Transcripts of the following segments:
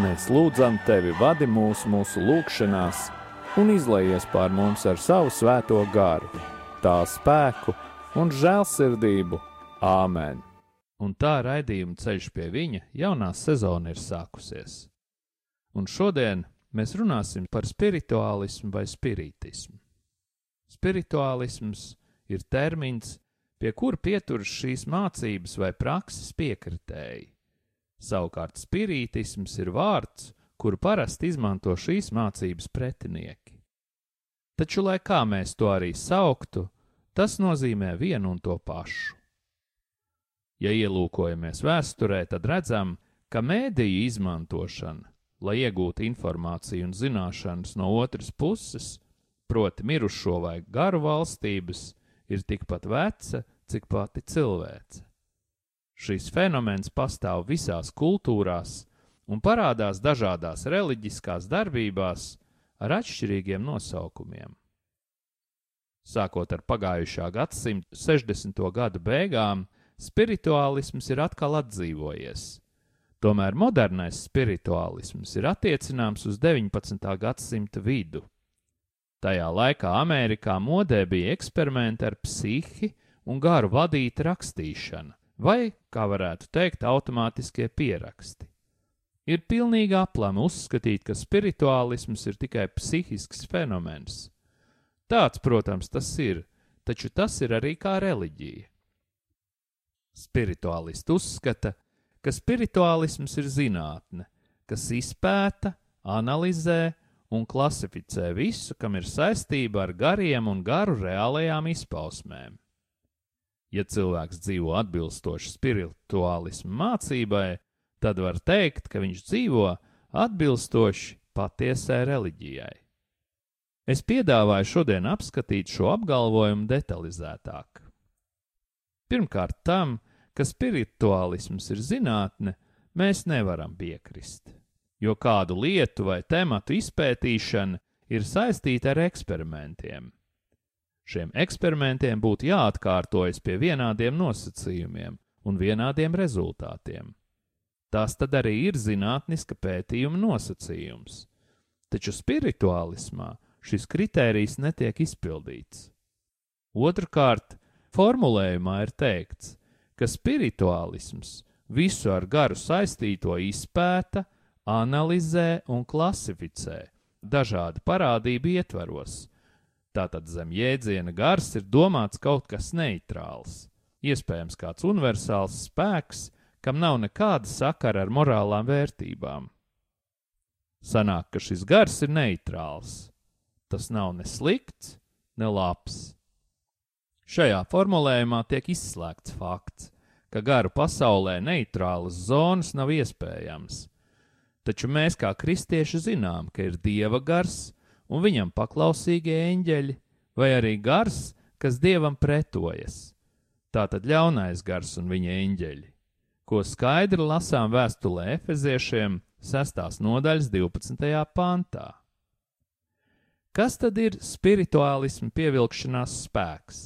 Mēs lūdzam tevi, vadi mūs mūsu lūgšanās, un izlaies pār mums ar savu svēto garu, tā spēku un žēlsirdību. Āmen! Un tā raidījuma ceļš pie viņa jaunā sezona ir sākusies. Un šodien mēs runāsim par spirituālismu vai spiritismu. Spirituālisms ir termins, pie kura pieturas šīs mācības vai prakses piekritēji. Savukārt spirītisms ir vārds, kuru parasti izmanto šīs mācības pretinieki. taču, lai kā mēs to arī sauktu, tas nozīmē vienu un to pašu. Ja ielūkojamies vēsturē, tad redzam, ka mēdīju izmantošana, lai iegūtu informāciju un zināšanas no otras puses, proti, mirušo vai garu valstības, ir tikpat veca, cik pati cilvēce. Šis fenomens pastāv visās kultūrās un parādās dažādās reliģiskās darbībās ar atšķirīgiem nosaukumiem. Sākot ar pagājušā gadsimta 60. gadu beigām, spirituālisms ir atkal atdzīvojies. Tomēr modernais spirituālisms ir attiecināms uz 19. gadsimta vidu. Tajā laikā Amerikā modē bija eksperimenti ar psihi un garu vadīta rakstīšana, vai, kā varētu teikt, automātiskie pieraksti. Ir pilnīgi aplami uzskatīt, ka spirituālisms ir tikai psihisks fenomens. Tāds, protams, tas ir, taču tas ir arī kā reliģija. Spirituālisti uzskata, ka spirituālisms ir zinātne, kas izpēta, analizē un klasificē visu, kam ir saistība ar gariem un garu reālajām izpausmēm. Ja cilvēks dzīvo atbilstoši spirituālismu mācībai, tad var teikt, ka viņš dzīvo atbilstoši patiesai reliģijai. Es piedāvāju šodien apskatīt šo apgalvojumu detalizētāk. Pirmkārt, tam, ka spirituālisms ir zinātne, mēs nevaram piekrist, jo kādu lietu vai tematu izpētīšana ir saistīta ar eksperimentiem. Šiem eksperimentiem būtu jāatkārtojas pie vienādiem nosacījumiem un vienādiem rezultātiem. Tas tad arī ir zinātniska pētījuma nosacījums. Taču spirituālismā šis kritērijs netiek izpildīts. Otrakārt, formulējumā ir teikts, ka spirituālisms visu ar garu saistīto izpēta, analizē un klasificē dažādu parādību ietvaros. Tātad zem jēdziena gars ir domāts kaut kas neitrāls, iespējams kāds universāls spēks, kam nav nekāda sakara ar morālām vērtībām. Sanāk, ka šis gars ir neitrāls. Tas nav ne slikts, ne labs. Šajā formulējumā tiek izslēgts fakts, ka garu pasaulē neitrālas zonas nav iespējams. Taču mēs, kā kristieši, zinām, ka ir dieva gars un viņam paklausīgie eņģeļi, vai arī gars, kas dievam pretojas. Tā tad ļaunais gars un viņa eņģeļi ko skaidri lasām vēstulē Efeziešiem 6. nodaļas 12. pantā. Kas tad ir spirituālisma pievilkšanās spēks?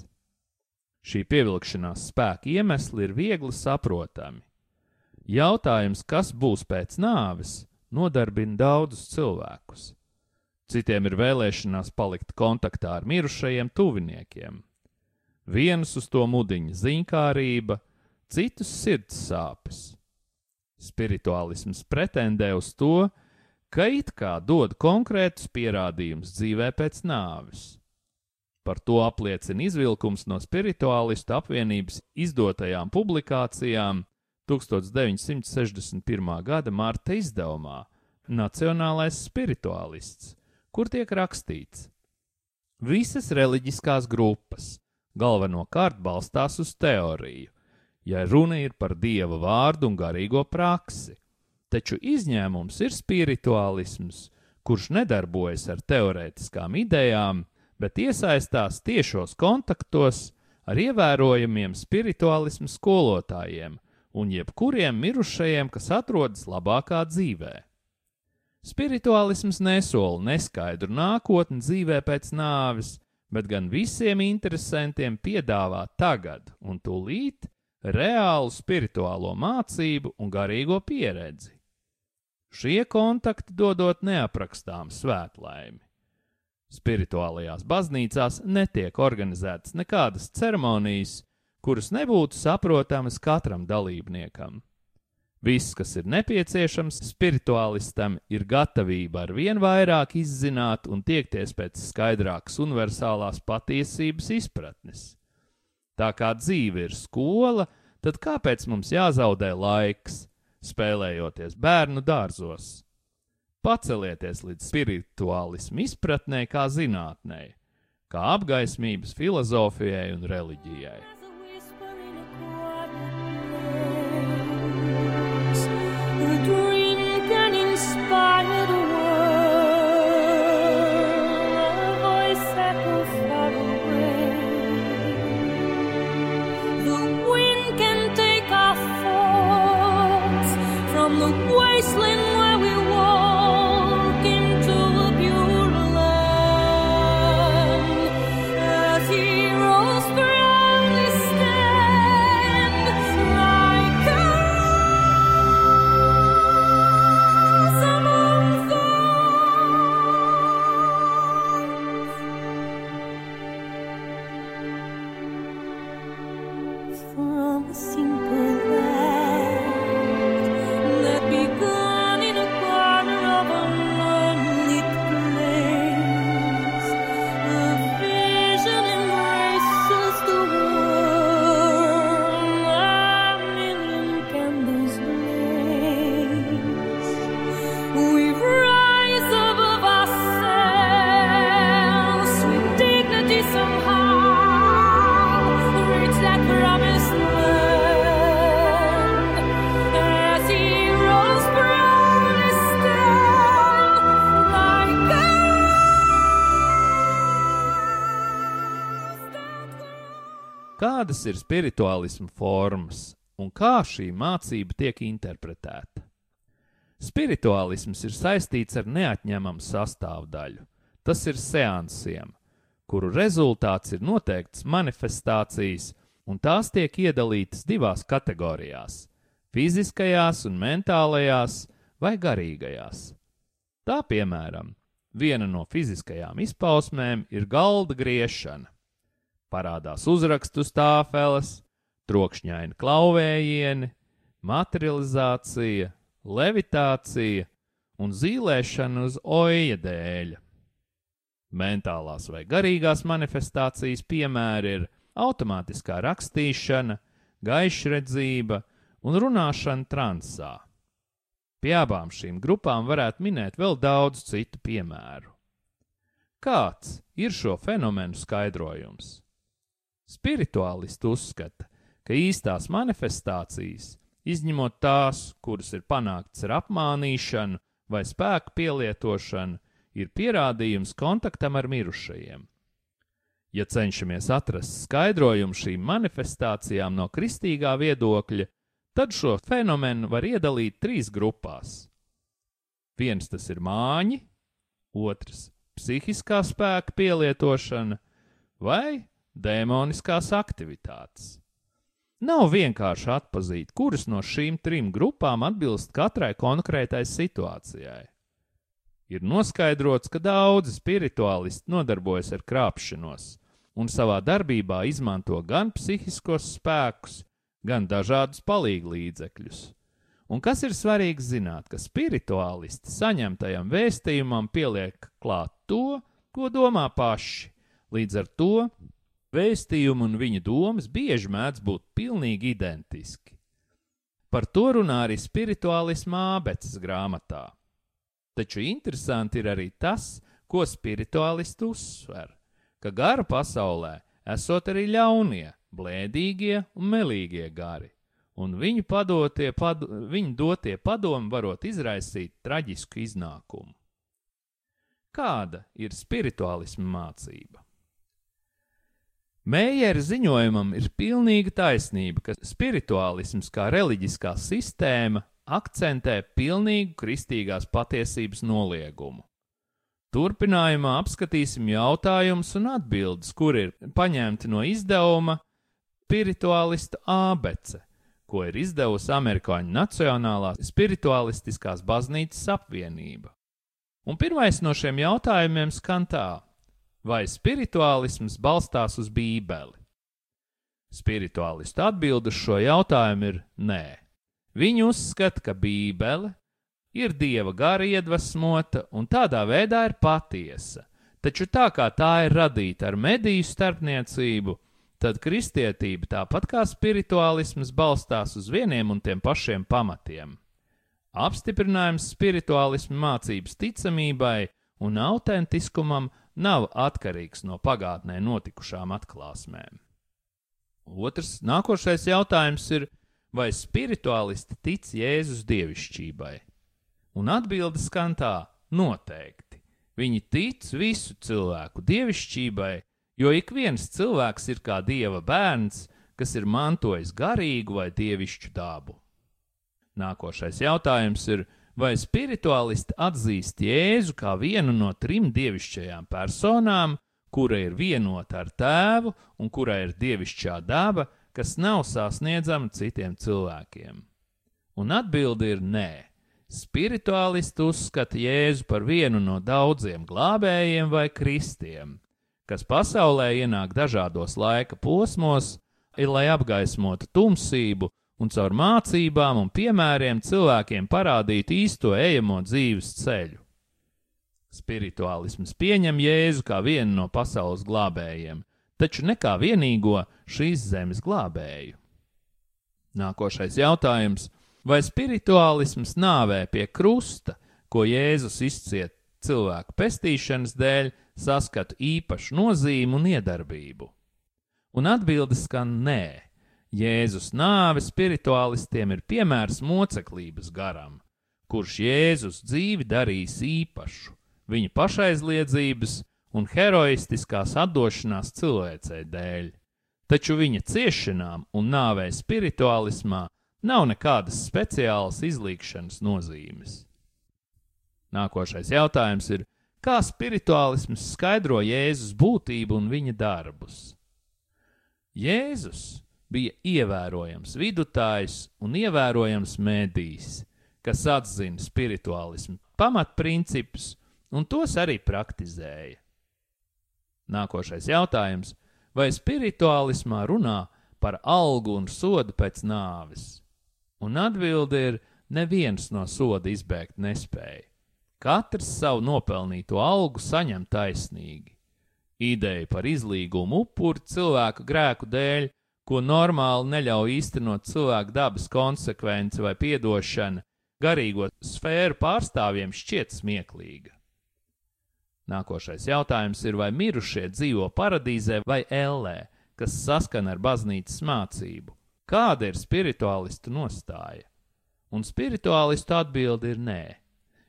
Šī pievilkšanās spēka iemesli ir viegli saprotami. Jautājums, kas būs pēc nāves, nodarbina daudzus cilvēkus. Citiem ir vēlēšanās palikt kontaktā ar mirušajiem tuviniekiem. Vienus uz to mudiņa ziņkārība, citus sirds sāpes. Spirituālisms pretendē uz to, ka it kā dod konkrētus pierādījumus dzīvē pēc nāves. Par to apliecina izvilkums no spirituālistu apvienības izdotajām publikācijām 1961. gada marta izdevumā Nacionālais spirituālists, kur tiek rakstīts: Visas reliģiskās grupas galvenokārt balstās uz teoriju, ja runa ir par dieva vārdu un garīgo praksi. Taču izņēmums ir spirituālisms, kurš nedarbojas ar teorētiskām idejām, bet iesaistās tiešos kontaktos ar ievērojamiem spirituālismu skolotājiem un jebkuriem mirušajiem, kas atrodas labākā dzīvē. Spirituālisms nesola neskaidru nākotni dzīvē pēc nāves, bet gan visiem interesantiem piedāvā tagad un tūlīt reālu spirituālo mācību un garīgo pieredzi. Šie kontakti dodot neaprakstām svētlaimi. Spirituālajās baznīcās netiek organizētas nekādas ceremonijas, kuras nebūtu saprotamas katram dalībniekam. Viss, kas ir nepieciešams spirituālistam, ir gatavība ar vien vairāk izzināt un tiekties pēc skaidrākas universālās patiesības izpratnes. Tā kā dzīve ir skola, tad kāpēc mums jāzaudē laiks, spēlējoties bērnu dārzos? Pacelieties līdz spirituālismu izpratnē, kā zinātnē, kā apgaismības filozofijai un reliģijai. Ir spirituālisma formas un kā šī mācība tiek interpretēta? Spirituālisms ir saistīts ar neatņemamu sastāvdaļu. Tas ir seansiem, kuru rezultāts ir noteikts manifestācijas, un tās tiek iedalītas divās kategorijās - fiziskajās un mentālajās vai garīgajās. Tā piemēram, viena no fiziskajām izpausmēm ir galda griešana parādās uzrakstu stāfeles, trokšņaini klauvējieni, materializācija, levitācija un zīlēšana uz oja dēļa. Mentālās vai garīgās manifestācijas piemēri ir automātiskā rakstīšana, gaišredzība un runāšana transā. Pie abām šīm grupām varētu minēt vēl daudz citu piemēru. Kāds ir šo fenomenu skaidrojums? Spirituālisti uzskata, ka īstās manifestācijas, izņemot tās, kuras ir panāktas ar apmānīšanu vai spēku pielietošanu, ir pierādījums kontaktam ar mirušajiem. Ja cenšamies atrast skaidrojumu šīm manifestācijām no kristīgā viedokļa, tad šo fenomenu var iedalīt trīs grupās. Viens tas ir māņi, otrs - psihiskā spēka pielietošana, vai dēmoniskās aktivitātes. Nav vienkārši atzīt, kuras no šīm trim grupām atbilst katrai konkrētai situācijai. Ir noskaidrots, ka daudzi spirituālisti nodarbojas ar krāpšanos un savā darbībā izmanto gan psihiskos spēkus, gan dažādus palīglīdzekļus. Un kas ir svarīgi zināt, ka spirituālisti saņemtajam vēstījumam pieliek klāt to, ko domā paši. Līdz ar to Vēstījumi un viņa domas bieži mēdz būt pilnīgi identiski. Par to runā arī spirituālisma abeces grāmatā. Taču interesanti ir arī tas, ko spirituālisti uzsver, ka gara pasaulē esot arī ļaunie, blēdīgie un melīgie gari, un viņu, padotie, pad, viņu dotie padomi varot izraisīt traģisku iznākumu. Kāda ir spirituālisma mācība? Meijera ziņojumam ir pilnīga taisnība, ka spirituālisms kā reliģiskā sistēma akcentē pilnīgu kristīgās patiesības noliegumu. Turpinājumā apskatīsim jautājumus un atbildes, kur ir paņemti no izdevuma Spirituālista Ābece, ko ir izdevusi Amerikāņu Nacionālā Spirituālistiskās baznīcas apvienība. Un pirmais no šiem jautājumiem skan tā: vai spirituālisms balstās uz Bībeli? Spirituālistu atbild uz šo jautājumu ir nē. Viņi uzskata, ka Bībele ir dieva gara iedvesmota un tādā veidā ir patiesa, taču tā kā tā ir radīta ar mediju starpniecību, tad kristietība tāpat kā spirituālisms balstās uz vieniem un tiem pašiem pamatiem. Apstiprinājums spirituālismu mācības ticamībai un autentiskumam nav atkarīgs no pagātnē notikušām atklāsmēm. Otrs, nākošais jautājums ir, vai spirituālisti tic Jēzus dievišķībai? Un atbildes skan tā - noteikti. Viņi tic visu cilvēku dievišķībai, jo ik viens cilvēks ir kā dieva bērns, kas ir mantojis garīgu vai dievišķu dabu. Nākošais jautājums ir, vai spirituālisti atzīst Jēzu kā vienu no trim dievišķajām personām, kura ir vienota ar tēvu un kurai ir dievišķā daba, kas nav sasniedzama citiem cilvēkiem? Un atbilde ir nē. Spirituālisti uzskata Jēzu par vienu no daudziem glābējiem vai kristiem, kas pasaulē ienāk dažādos laika posmos, ir lai apgaismotu tumsību un caur mācībām un piemēriem cilvēkiem parādīt īsto ejamo dzīves ceļu. Spirituālisms pieņem Jēzu kā vienu no pasaules glābējiem, taču ne kā vienīgo šīs zemes glābēju. Nākošais jautājums - vai spirituālisms nāvē pie krusta, ko Jēzus izciet cilvēku pestīšanas dēļ, saskata īpašu nozīmi un iedarbību? Un atbildes skan nē. Jēzus nāve spirituālistiem ir piemērs moceklības garam, kurš Jēzus dzīvi darīs īpašu, viņa pašaizliedzības un heroistiskās atdošanās cilvēcei dēļ. Taču viņa ciešanām un nāvei spirituālismā nav nekādas speciālas izlīkšanas nozīmes. Nākošais jautājums ir, kā spirituālisms skaidro Jēzus būtību un viņa darbus? Jēzus bija ievērojams vidutājs un ievērojams mēdījis, kas atzina spirituālismu pamatprincipus un tos arī praktizēja. Nākošais jautājums - vai spirituālismā runā par algu un sodu pēc nāves? Un atbilde ir: neviens no soda izbēgt nespēja. Katrs savu nopelnīto algu saņem taisnīgi. Ideja par izlīgumu upuri cilvēku grēku dēļ ko normāli neļauj īstenot cilvēku dabas konsekvence vai piedošana, garīgo sfēru pārstāvjiem šķiet smieklīga. Nākošais jautājums ir, vai mirušie dzīvo paradīzē vai ellē, kas saskana ar baznīcas mācību. Kāda ir spirituālistu nostāja? Un spirituālistu atbilde ir nē.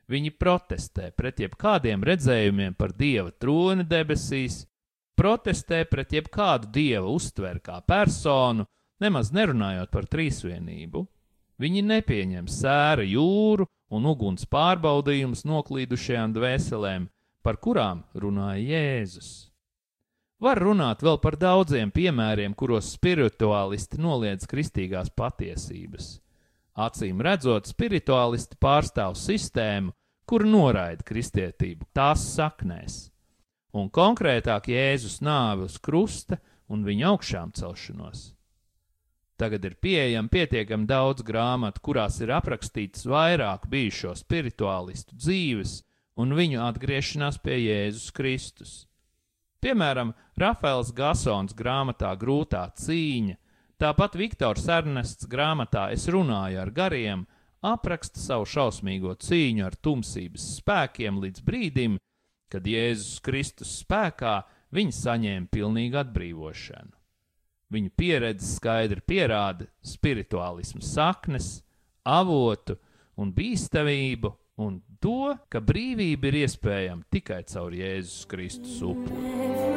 Viņi protestē pret jebkādiem redzējumiem par dieva troni debesīs, protestē pret jebkādu dieva uztveri kā personu, nemaz nerunājot par trīsvienību. Viņi nepieņem sēra jūru un uguns pārbaudījumus noklīdušajām dvēselēm, par kurām runāja Jēzus. Var runāt vēl par daudziem piemēriem, kuros spirituālisti noliedz kristīgās patiesības. Acīm redzot, spirituālisti pārstāv sistēmu, kur noraida kristietību tās saknēs un konkrētāk Jēzus nāvi uz krusta un viņa augšām celšanos. Tagad ir pieejami pietiekami daudz grāmatu, kurās ir aprakstīts vairāk bijušo spirituālistu dzīves un viņu atgriešanās pie Jēzus Kristus. Piemēram, Rafaels Gasons grāmatā Grūtā cīņa, tāpat Viktors Ernests grāmatā Es runāju ar gariem, apraksta savu šausmīgo cīņu ar tumsības spēkiem līdz brīdim, kad Jēzus Kristus spēkā viņi saņēma pilnīgu atbrīvošanu. Viņu pieredze skaidri pierāda spirituālismu saknes, avotu un bīstamību, un to, ka brīvība ir iespējama tikai caur Jēzus Kristus upuri.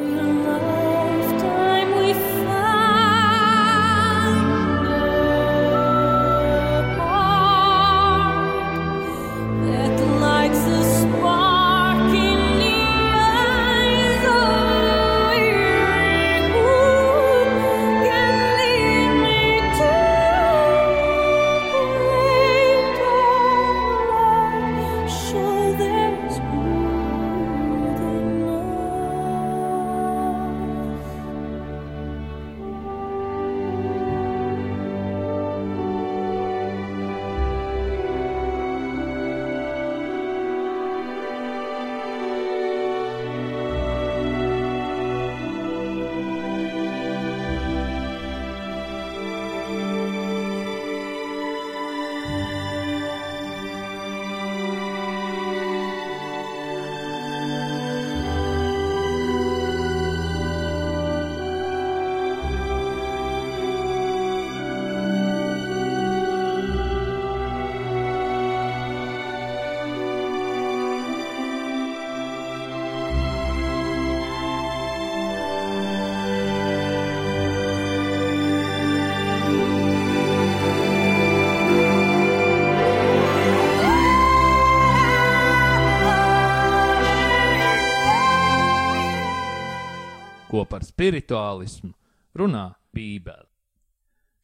Ko par spirituālismu runā Bībele.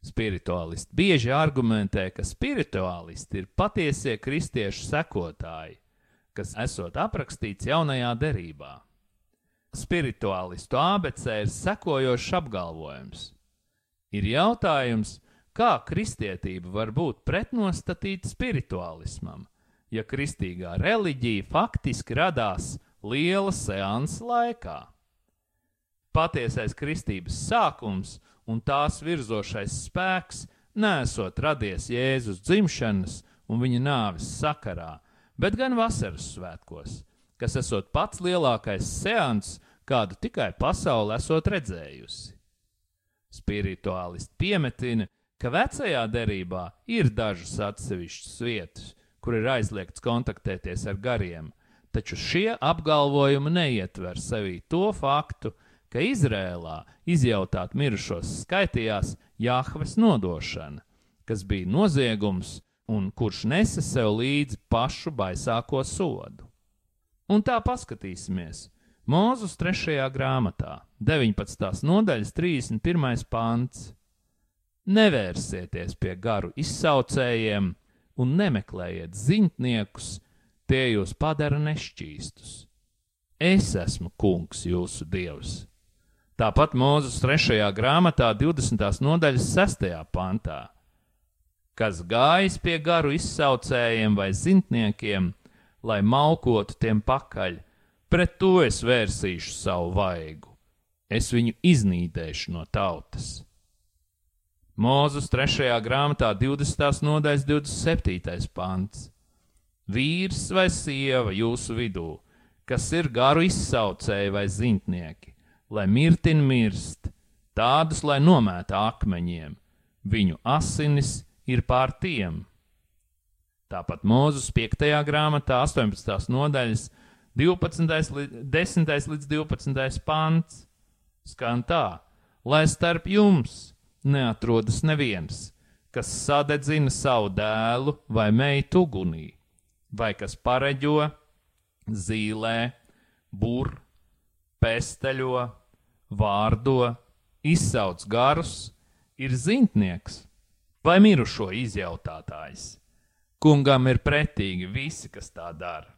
Spirituālisti bieži argumentē, ka spirituālisti ir patiesie kristiešu sekotāji, kas esot aprakstīts jaunajā derībā. Spirituālistu ABC ir sekojošs apgalvojums. Ir jautājums, kā kristietība var būt pretnostatīta spirituālismam, ja kristīgā reliģija faktiski radās liela seansa laikā. Patiesais kristības sākums un tās virzošais spēks nesot radies Jēzus dzimšanas un viņa nāves sakarā, bet gan vasaras svētkos, kas esot pats lielākais seans, kādu tikai pasaule esot redzējusi. Spirituālisti piemetina, ka vecajā derībā ir dažas atsevišķas vietas, kur ir aizliegts kontaktēties ar gariem, taču šie apgalvojumi neietver sevī to faktu, ka Izrēlā izjautāt mirušos skaitījās Jāhves nodošana, kas bija noziegums un kurš nesa sev līdzi pašu baisāko sodu. Un tā paskatīsimies. Mūzus 3. grāmatā, 19. nodaļas 31. pants. Nevērsieties pie garu izsaucējiem un nemeklējiet zintniekus, tie jūs padara nešķīstus. Es esmu kungs, jūsu dievs. Tāpat Mūzes 3. grāmatā, 20. nodaļas 6. pantā, kas gājis pie garu izsaucējiem vai zintniekiem, lai malkotu tiem pakaļ, pret to es vērsīšu savu vaigu, es viņu iznīdēšu no tautas. Mūzes 3. grāmatā, 20. nodaļas 27. pants. Vīrs vai sieva jūsu vidū, kas ir garu izsaucēji vai zintnieki, lai mirtin mirst, tādus, lai nomēta akmeņiem, viņu asinis ir pār tiem. Tāpat Mūzus 5. grāmatā, 18. nodaļas, 12. 10. līdz 12. pants skan tā, lai starp jums neatrodas neviens, kas sadedzina savu dēlu vai meitu ugunī, vai kas pareģo, zīlē, burbuļs pesteļo, vārdo, izsauc garus, ir zintnieks vai mirušo izjautātājs. Kungam ir pretīgi visi, kas tā dara.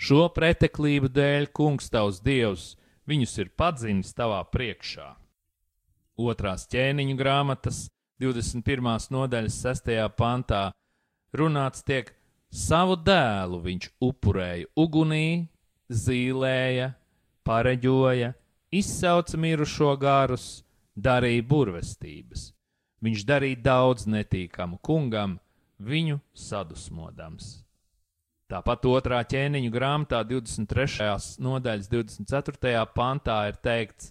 Šo preteklību dēļ kungs tavs dievs viņus ir padzinis tavā priekšā. Otrās ķēniņu grāmatas 21. nodaļas 6. pantā runāts tiek savu dēlu viņš upurēja ugunī, zīlēja, pareģoja, izsauca mirušo garus, darīja burvestības. Viņš darīja daudz netīkamu kungam, viņu sadusmodams. Tāpat otrā ķēniņu grāmatā, 23. nodaļas 24. pantā ir teikts: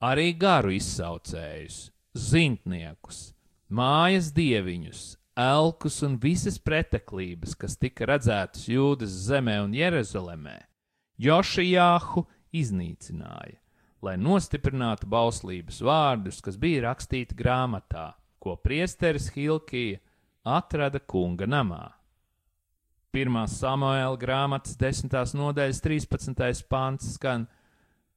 arī garu izsaucējus, zintniekus, mājas dieviņus, elkus un visas preteklības, kas tika redzētas Jūdas zemē un Jeruzalemē, Jošijāhu iznīcināja, lai nostiprinātu bauslības vārdus, kas bija rakstīti grāmatā, ko priesteris Hilkija atrada kunga namā. 1. Samuēla grāmatas 10. nodaļas 13. pāns skan: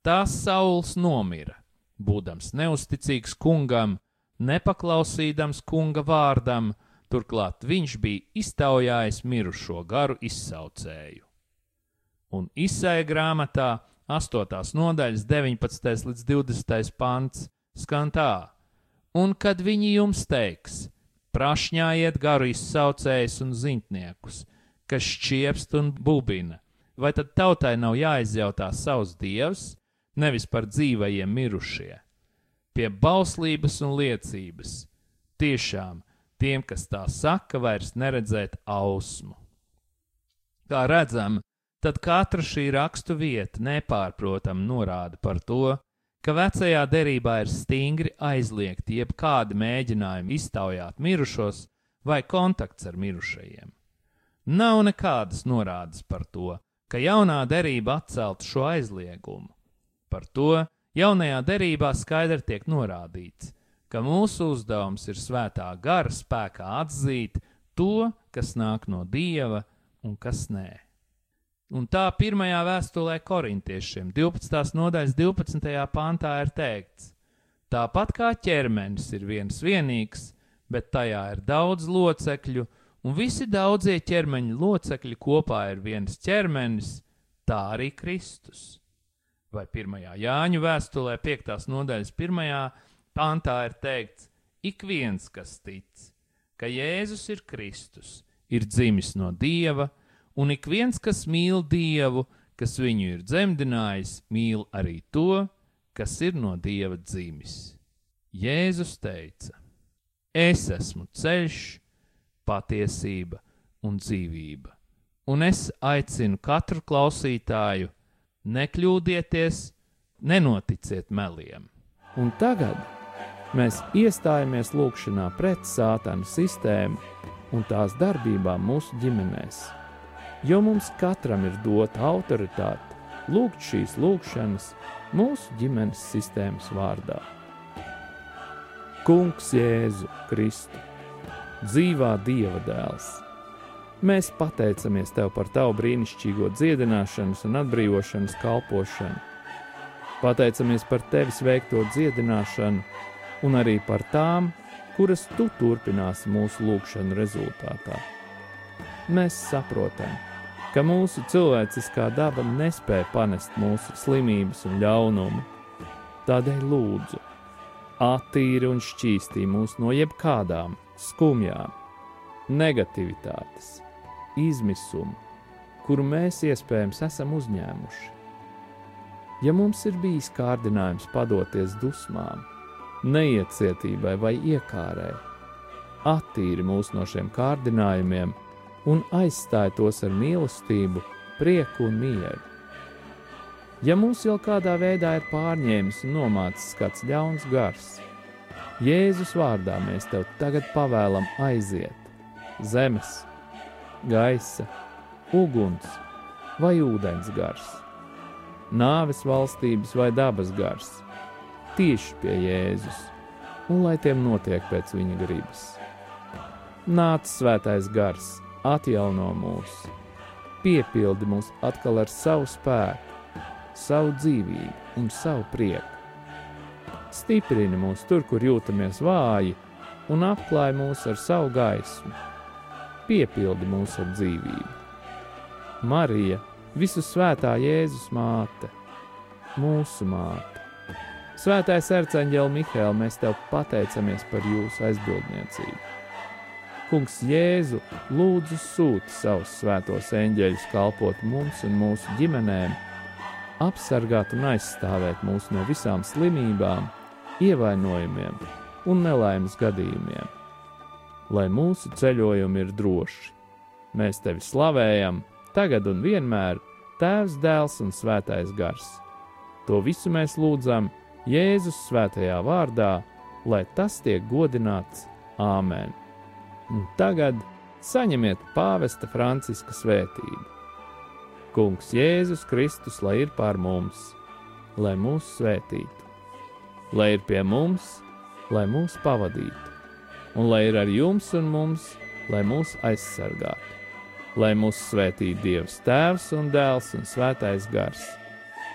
Tās Sauls nomira, būdams neusticīgs kungam, nepaklausīdams kunga vārdam, turklāt viņš bija iztaujājis mirušo garu izsaucēju un izsēja grāmatā 8. nodaļas 19. līdz 20. pants skan tā: Un kad viņi jums teiks, prašņājiet garu izsaucējus un zintniekus, kas šķiepst un bubina, vai tad tautai nav jāizjautā savs dievs, nevis par dzīvajiem mirušie? Pie bauslības un liecības tiešām tiem, kas tā saka, vairs neredzēt ausmu. Kā redzam, tad katra šī rakstu vieta nepārprotami norāda par to, ka vecajā derībā ir stingri aizliegti jebkādi mēģinājumi iztaujāt mirušos vai kontakts ar mirušajiem. Nav nekādas norādes par to, ka jaunā derība atcelt šo aizliegumu. Par to jaunajā derībā skaidri tiek norādīts, ka mūsu uzdevums ir svētā gara spēkā atzīt to, kas nāk no dieva un kas nē. Un tā pirmajā vēstulē korintiešiem, 12. nodaļas 12. pantā ir teikts: Tāpat kā ķermenis ir viens vienīgs, bet tajā ir daudz locekļu, un visi daudzie ķermeņa locekļi kopā ir viens ķermenis, tā arī Kristus. Vai 1. Jāņu vēstulē, 5. nodaļas 1. pantā ir teikts: Ik viens, kas tic, ka Jēzus ir Kristus, ir dzimis no Dieva, un ik viens, kas mīl Dievu, kas viņu ir dzemdinājis, mīl arī to, kas ir no Dieva dzimis. Jēzus teica: Es esmu ceļš, patiesība un dzīvība, un es aicinu katru klausītāju: nekļūdieties, nenoticiet meliem. Un tagad Mēs iestājamies lūgšanā pret sātanu sistēmu un tās darbībām mūsu ģimenēs, jo mums katram ir dota autoritāte lūgt šīs lūgšanas mūsu ģimenes sistēmas vārdā. Kungs Jēzu Kristu, dzīvā Dieva dēls! Mēs pateicamies Tev par Tavu brīnišķīgo dziedināšanas un atbrīvošanas kalpošanu. Pateicamies par Tevis veikto dziedināšanu un arī par tām, kuras tu turpināsi mūsu lūgšanu rezultātā. Mēs saprotam, ka mūsu cilvēciskā daba nespēja panest mūsu slimības un ļaunumu. Tādēļ lūdzu, attīri un šķīstī mūs no jebkādām skumjām, negativitātes, izmisuma, kuru mēs iespējams esam uzņēmuši. Ja mums ir bijis kārdinājums padoties dusmām, neiecietībai vai iekārai. Attīri mūs no šiem kārdinājumiem un aizstāj tos ar mīlestību, prieku un mieru. Ja mūs jau kādā veidā ir pārņēmis un nomācis kāds ļauns gars, Jēzus vārdā mēs tev tagad pavēlam aiziet zemes, gaisa, uguns vai ūdens gars, nāves valstības vai dabas gars tieši pie Jēzus, un lai tiem notiek pēc viņa gribas. Nāc svētais gars, atjauno mūs, piepildi mūs atkal ar savu spēku, savu dzīvību un savu prieku. Stiprini mūs tur, kur jūtamies vāji, un apklāj mūs ar savu gaismu, piepildi mūs ar dzīvību. Marija, visu svētā Jēzus māte, mūsu māte Svētais arcāņģēl Mihēl, mēs tev pateicamies par jūsu aizbildniecību. Kungs Jēzu lūdzu sūti savus svētos eņģeļus kalpot mums un mūsu ģimenēm, apsargāt un aizstāvēt mūs no visām slimībām, ievainojumiem un nelaimes gadījumiem. Lai mūsu ceļojumi ir droši, mēs tevi slavējam, tagad un vienmēr, Tēvs, Dēls un Svētais Gars. To visu mēs lūdzam Jēzus svētajā vārdā, lai tas tiek godināts Āmen. Un tagad saņemiet pāvesta Franciska svētību. Kungs Jēzus Kristus, lai ir pār mums, lai mūs svētītu, lai ir pie mums, lai mūs pavadītu, un lai ir ar jums un mums, lai mūs aizsargātu, lai mūs svētītu Dievs Tēvs un Dēls un Svētais Gars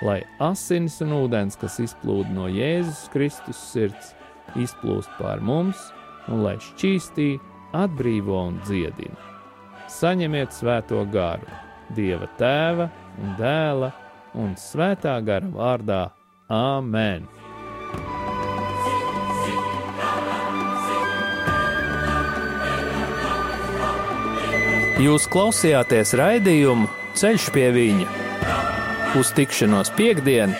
lai asins un ūdens, kas izplūda no Jēzus Kristus sirds, izplūst pār mums un lai šķīstī, atbrīvo un dziedina. Saņemiet svēto garu, Dieva tēva un dēla un svētā gara vārdā Āmen! Jūs klausījāties raidījumu Ceļš pie viņa uz tikšanos piekdien,